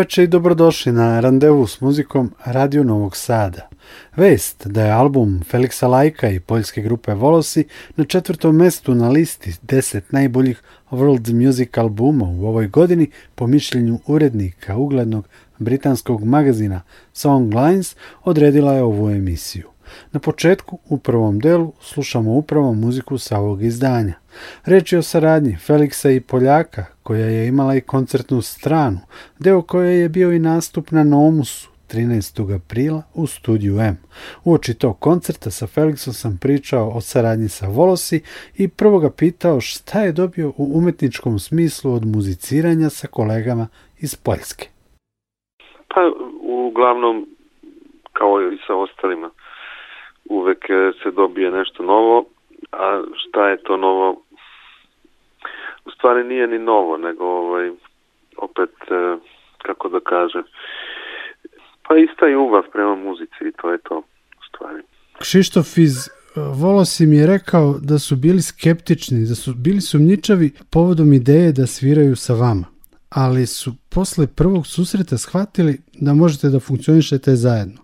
veče i dobrodošli na randevu s muzikom Radio Novog Sada. Vest da je album Feliksa Lajka i poljske grupe Volosi na četvrtom mestu na listi 10 najboljih world music albuma u ovoj godini po mišljenju urednika uglednog britanskog magazina Songlines odredila je ovu emisiju. Na početku, u prvom delu, slušamo upravo muziku sa ovog izdanja. Reč je o saradnji Feliksa i Poljaka, koja je imala i koncertnu stranu, deo koje je bio i nastup na Nomusu 13. aprila u studiju M. Uoči tog koncerta sa Felixom sam pričao o saradnji sa Volosi i prvo ga pitao šta je dobio u umetničkom smislu od muziciranja sa kolegama iz Poljske. Pa uglavnom kao i sa ostalima uvek e, se dobije nešto novo, a šta je to novo? U stvari nije ni novo, nego ovaj, opet, e, kako da kažem, pa ista ljubav prema muzici i to je to u stvari. Kšištof iz e, Volosi mi je rekao da su bili skeptični, da su bili sumnjičavi povodom ideje da sviraju sa vama, ali su posle prvog susreta shvatili da možete da funkcionišete zajedno.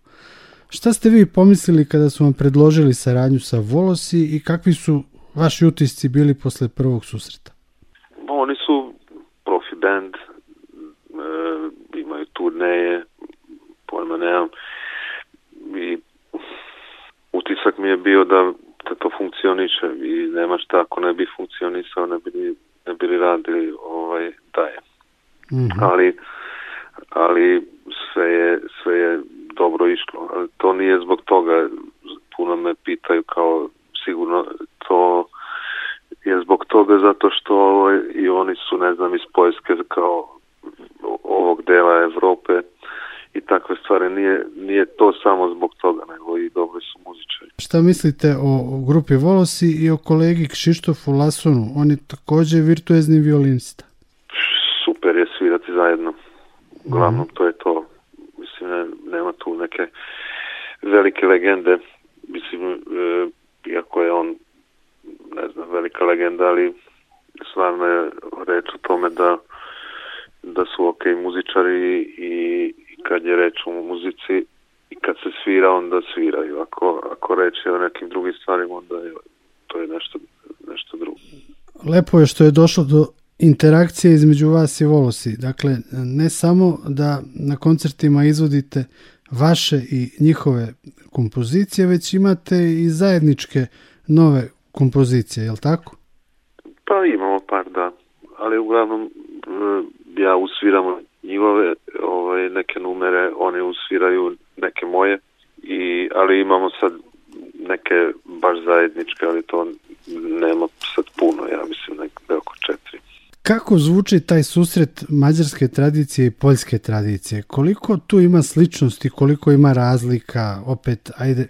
Šta ste vi pomislili kada su vam predložili saradnju sa Volosi i kakvi su vaši utisci bili posle prvog susreta? Oni su profi band, e, imaju turneje, pojma nemam, i utisak mi je bio da, da to funkcioniše i nema šta ako ne bi funkcionisao, ne bi, ne bi radili ovaj, daje. Mm -hmm. Ali ali sve je, sve je dobro išlo. Ali to nije zbog toga, puno me pitaju kao sigurno to je zbog toga zato što ovaj, i oni su ne znam iz Poljske kao ovog dela Evrope i takve stvari nije, nije to samo zbog toga nego i dobri su muzičari. Šta mislite o grupi Volosi i o kolegi Kšištofu Lasonu? On je takođe virtuezni violinista. Super je svirati zajedno. Uglavnom mhm. to je to tu neke velike legende, mislim, e, iako je on, ne znam, velika legenda, ali stvarno je reč o tome da da su ok muzičari i, i kad je reč o muzici i kad se svira onda sviraju ako, ako reč je o nekim drugim stvarima onda je, to je nešto, nešto drugo Lepo je što je došlo do interakcije između vas i Volosi dakle ne samo da na koncertima izvodite vaše i njihove kompozicije, već imate i zajedničke nove kompozicije, je li tako? Pa imamo par, da. Ali uglavnom e, ja usviram njihove ovaj, neke numere, oni usviraju neke moje, i, ali imamo sad neke baš zajedničke, ali to Kako zvuči taj susret mađarske tradicije i poljske tradicije? Koliko tu ima sličnosti, koliko ima razlika? Opet, ajde,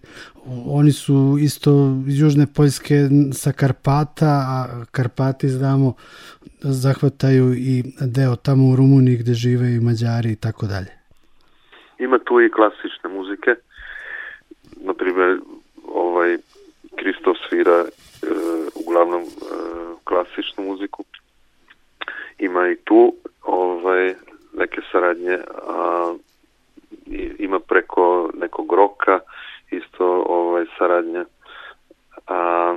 oni su isto iz Južne Poljske sa Karpata, a Karpati, znamo, zahvataju i deo tamo u Rumuniji gde žive i Mađari i tako dalje. Ima tu i klasične muzike. Naprimer, ovaj, Kristof svira e, uglavnom e, klasičnu muziku, ima i tu ovaj, neke saradnje, a, ima preko nekog roka isto ovaj, saradnja, a,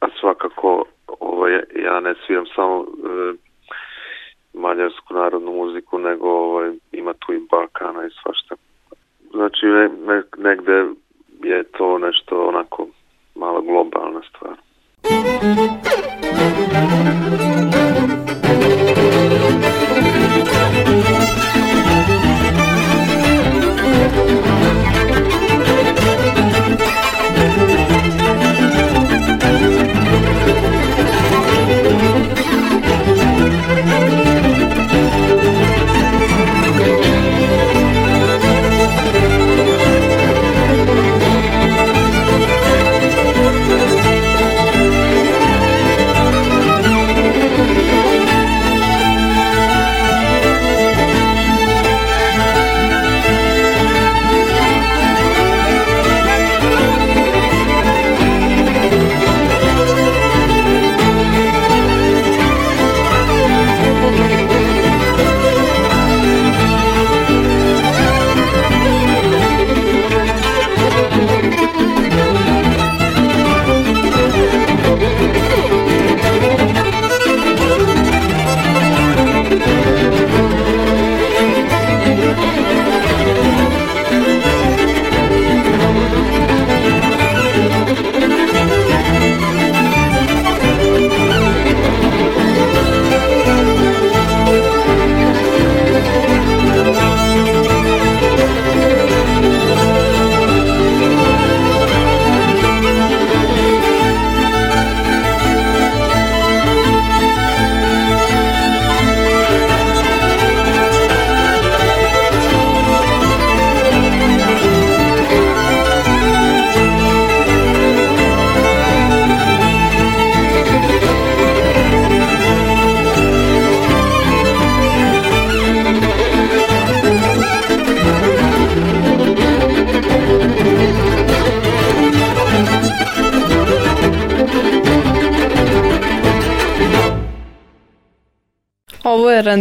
a svakako ovaj, ja ne sviram samo e, mađarsku narodnu muziku, nego ovaj, ima tu i Balkana i svašta. Znači ne, ne, negde je to nešto onako malo globalna stvar. Thank you.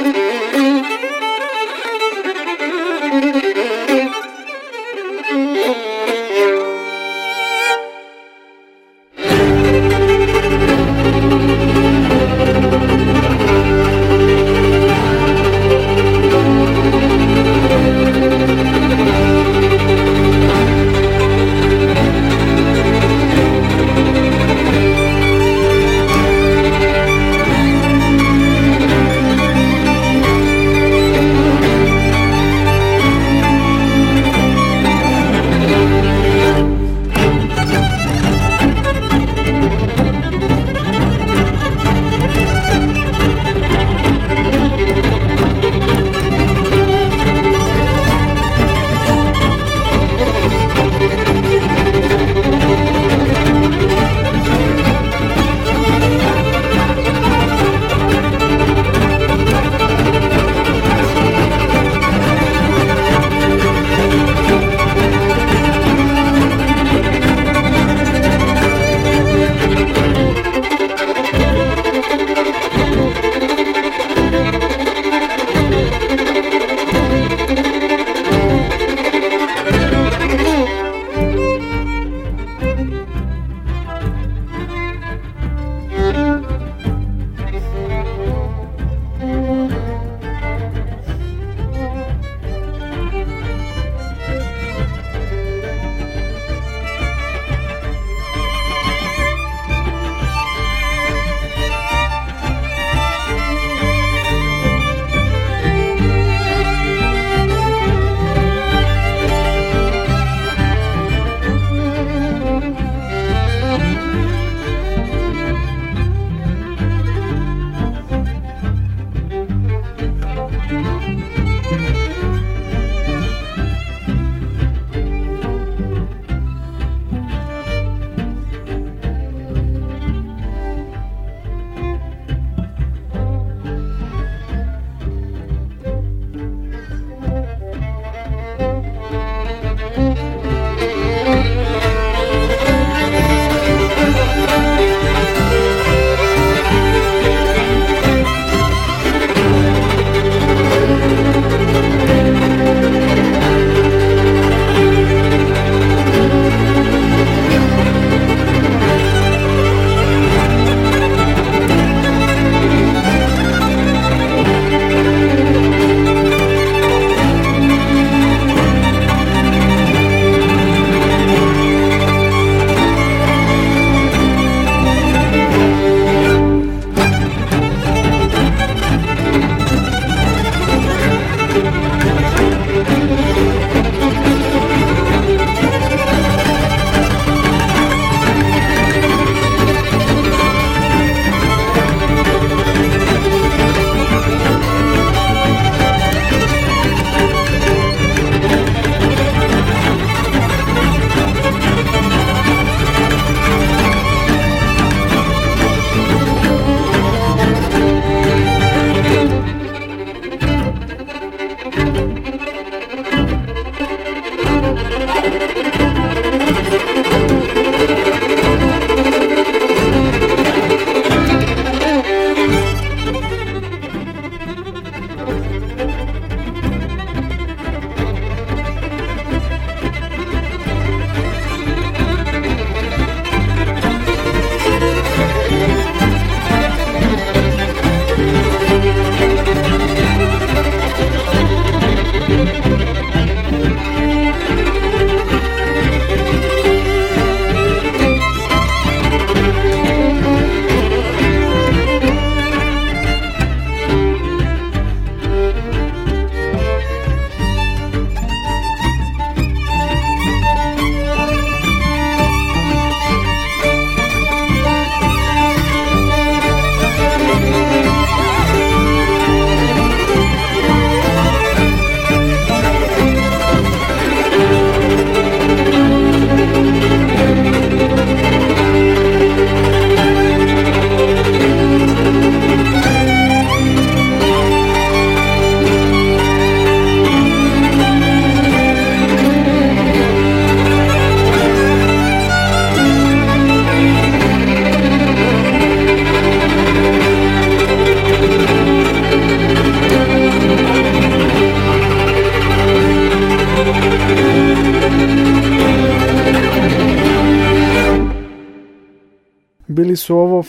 Thank you.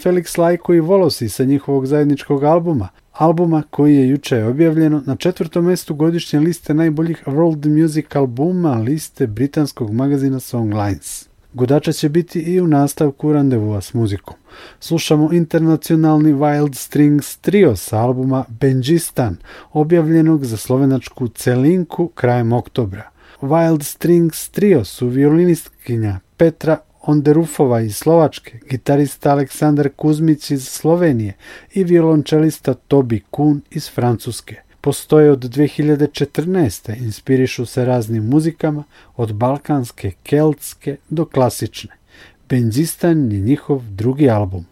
Felix Lajko i Volosi sa njihovog zajedničkog albuma, albuma koji je juče objavljeno na četvrtom mestu godišnje liste najboljih world music albuma liste britanskog magazina Songlines. Godača će biti i u nastavku randevuva s muzikom. Slušamo internacionalni Wild Strings trio sa albuma Benjistan, objavljenog za slovenačku Celinku krajem oktobra. Wild Strings trio su violinistkinja Petra Onderufova iz Slovačke, gitarista Aleksandar Kuzmić iz Slovenije i violončelista Tobi Kun iz Francuske. Postoje od 2014. inspirišu se raznim muzikama, od balkanske, keltske do klasične. Benzistan je njihov drugi album.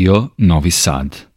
Radio Novi Sad.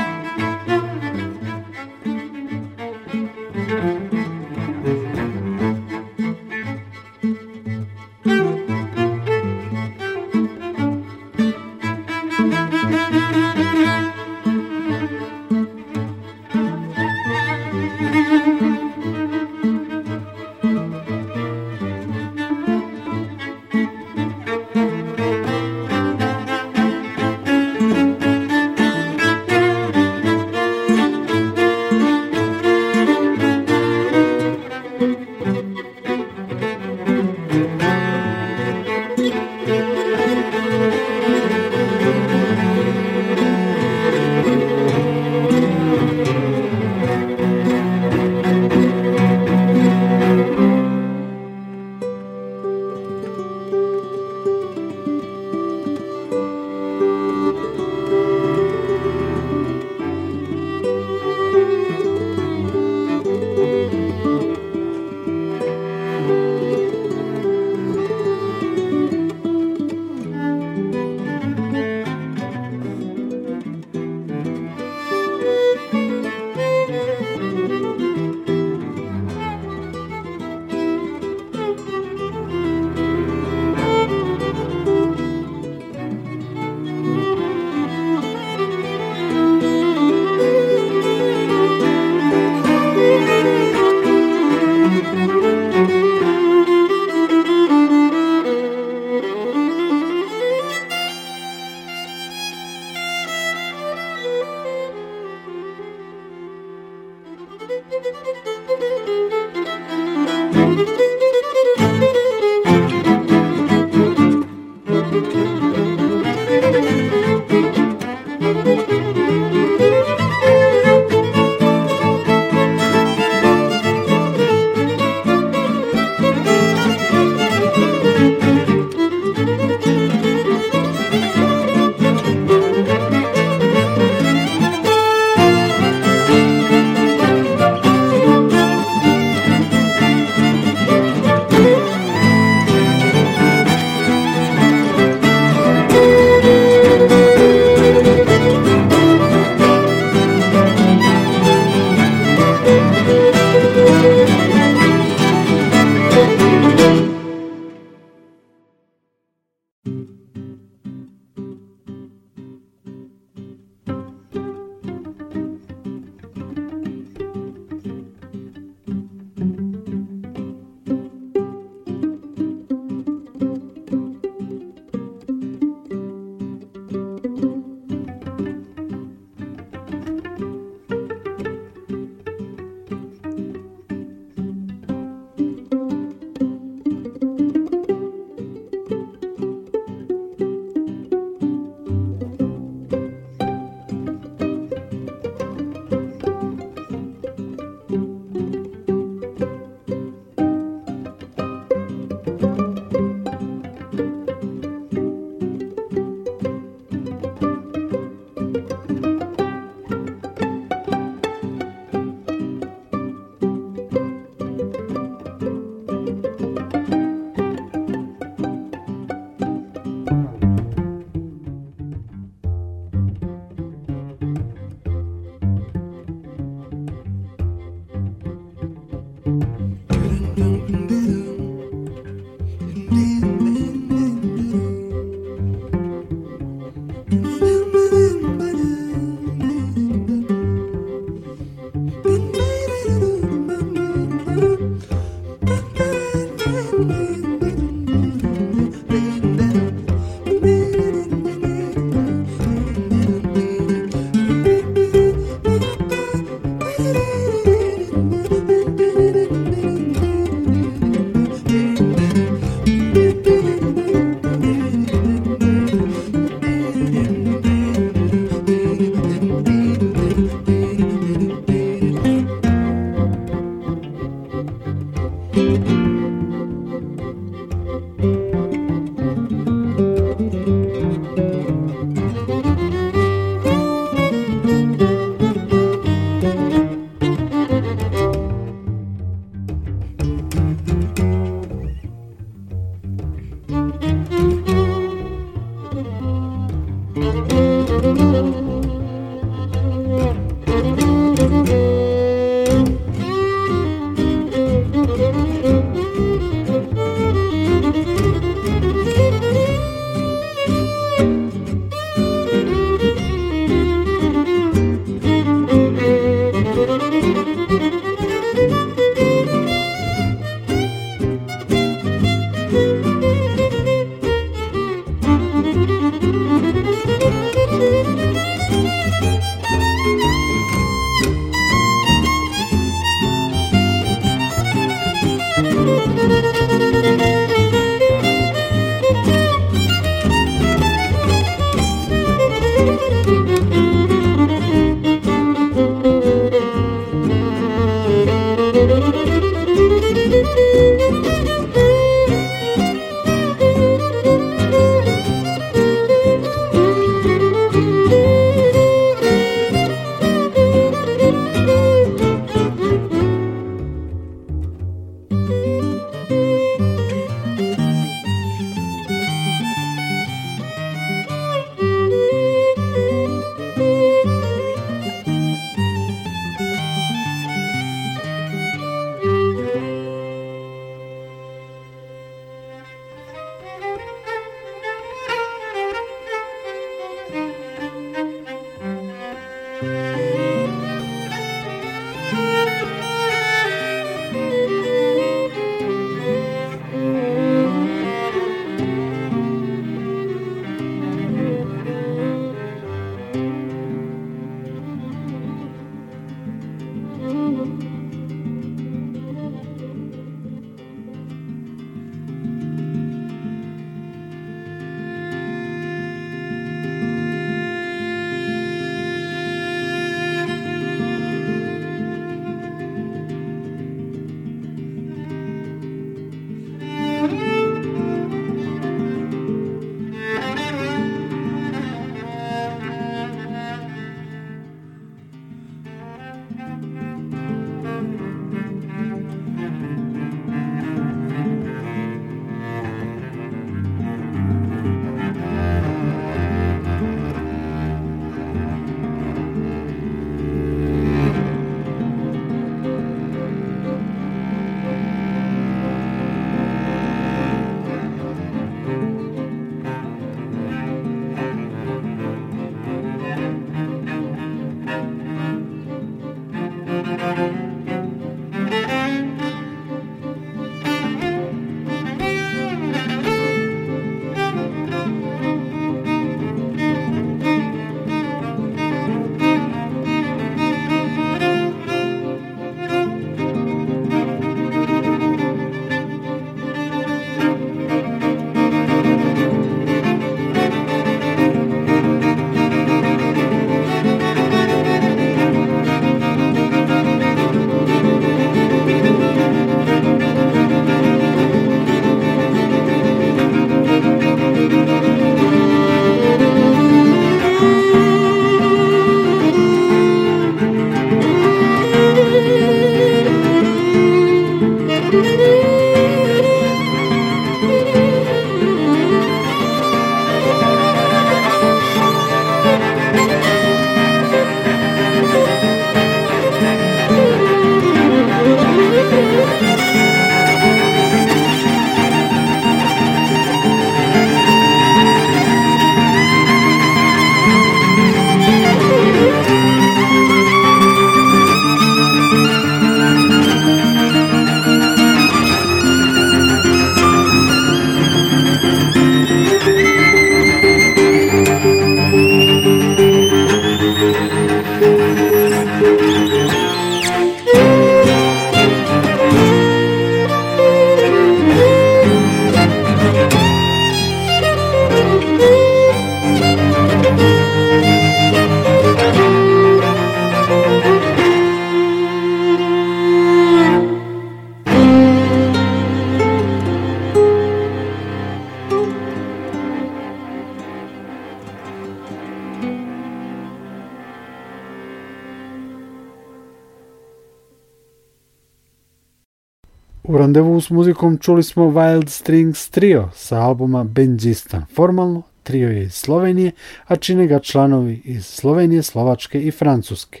U randevu s muzikom čuli smo Wild Strings Trio sa albuma Benđistan. Formalno, trio je iz Slovenije, a čine ga članovi iz Slovenije, Slovačke i Francuske.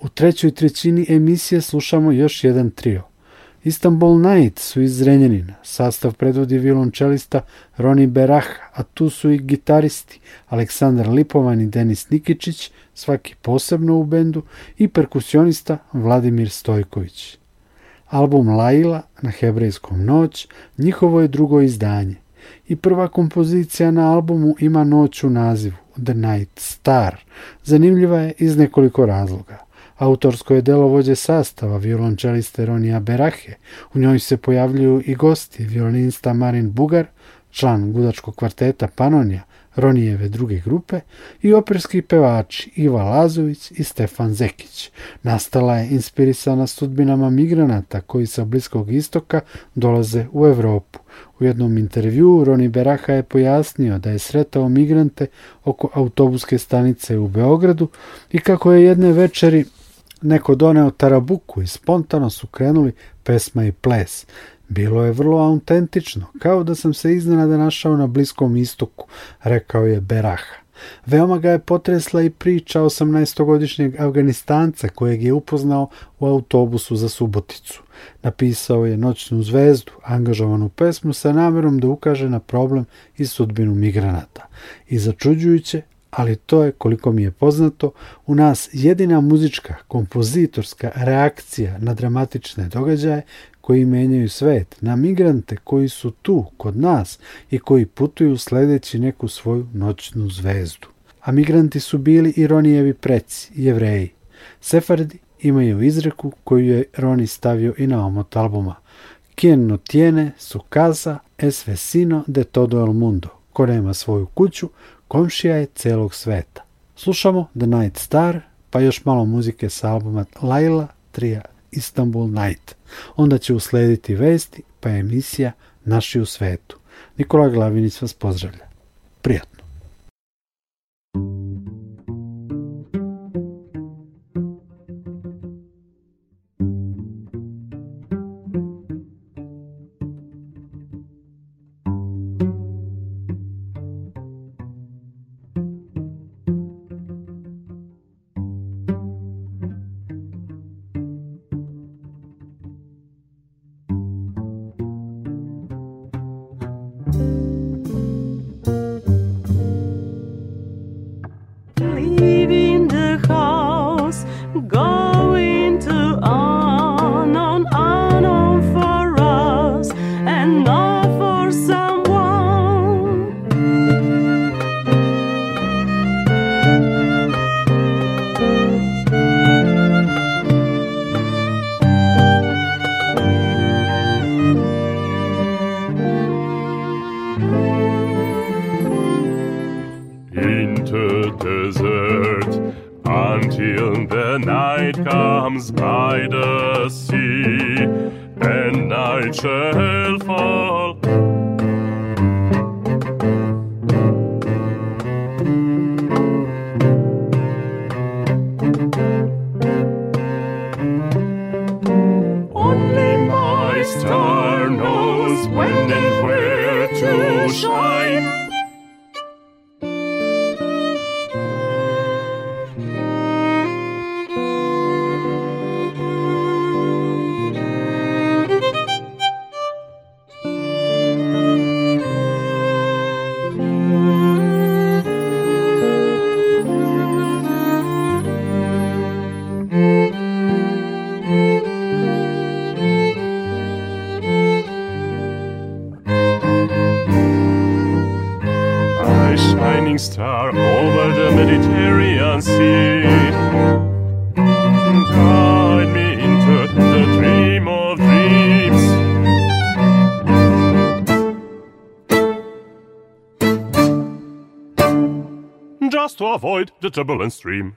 U trećoj trećini emisije slušamo još jedan trio. Istanbul Night su iz Zrenjanina, sastav predvodi violončelista Roni Berah, a tu su i gitaristi Aleksandar Lipovan i Denis Nikičić, svaki posebno u bendu, i perkusionista Vladimir Stojković. Album Laila, na hebrejskom Noć, njihovo je drugo izdanje i prva kompozicija na albumu ima noć u nazivu, The Night Star. Zanimljiva je iz nekoliko razloga. Autorsko je delo vođe sastava, violončeliste Ronija Berahe. U njoj se pojavljuju i gosti, violinista Marin Bugar, član gudačkog kvarteta Panonija, Ronijeve druge grupe i operski pevači Iva Lazović i Stefan Zekić. Nastala je inspirisana sudbinama migranata koji sa Bliskog istoka dolaze u Evropu. U jednom intervju Roni Beraha je pojasnio da je sretao migrante oko autobuske stanice u Beogradu i kako je jedne večeri neko doneo tarabuku i spontano su krenuli pesma i ples. Bilo je vrlo autentično, kao da sam se iznenada našao na Bliskom istoku, rekao je Beraha. Veoma ga je potresla i priča 18-godišnjeg Afganistanca kojeg je upoznao u autobusu za Suboticu. Napisao je Noćnu zvezdu, angažovanu pesmu sa namerom da ukaže na problem i sudbinu migranata. I začuđujuće, ali to je, koliko mi je poznato, u nas jedina muzička, kompozitorska reakcija na dramatične događaje koji menjaju svet, na migrante koji su tu, kod nas i koji putuju sledeći neku svoju noćnu zvezdu. A migranti su bili i Ronijevi preci, jevreji. Sefardi imaju izreku koju je Roni stavio i na omot albuma. Quien no tiene su casa es vecino de todo el mundo. Ko nema svoju kuću, komšija je celog sveta. Slušamo The Night Star, pa još malo muzike sa albuma Laila 3 Istanbul Night. Onda će uslediti vesti, pa emisija Naši u svetu. Nikola Glavinić vas pozdravlja. Prijatno. By the sea, and I shall follow. editable and stream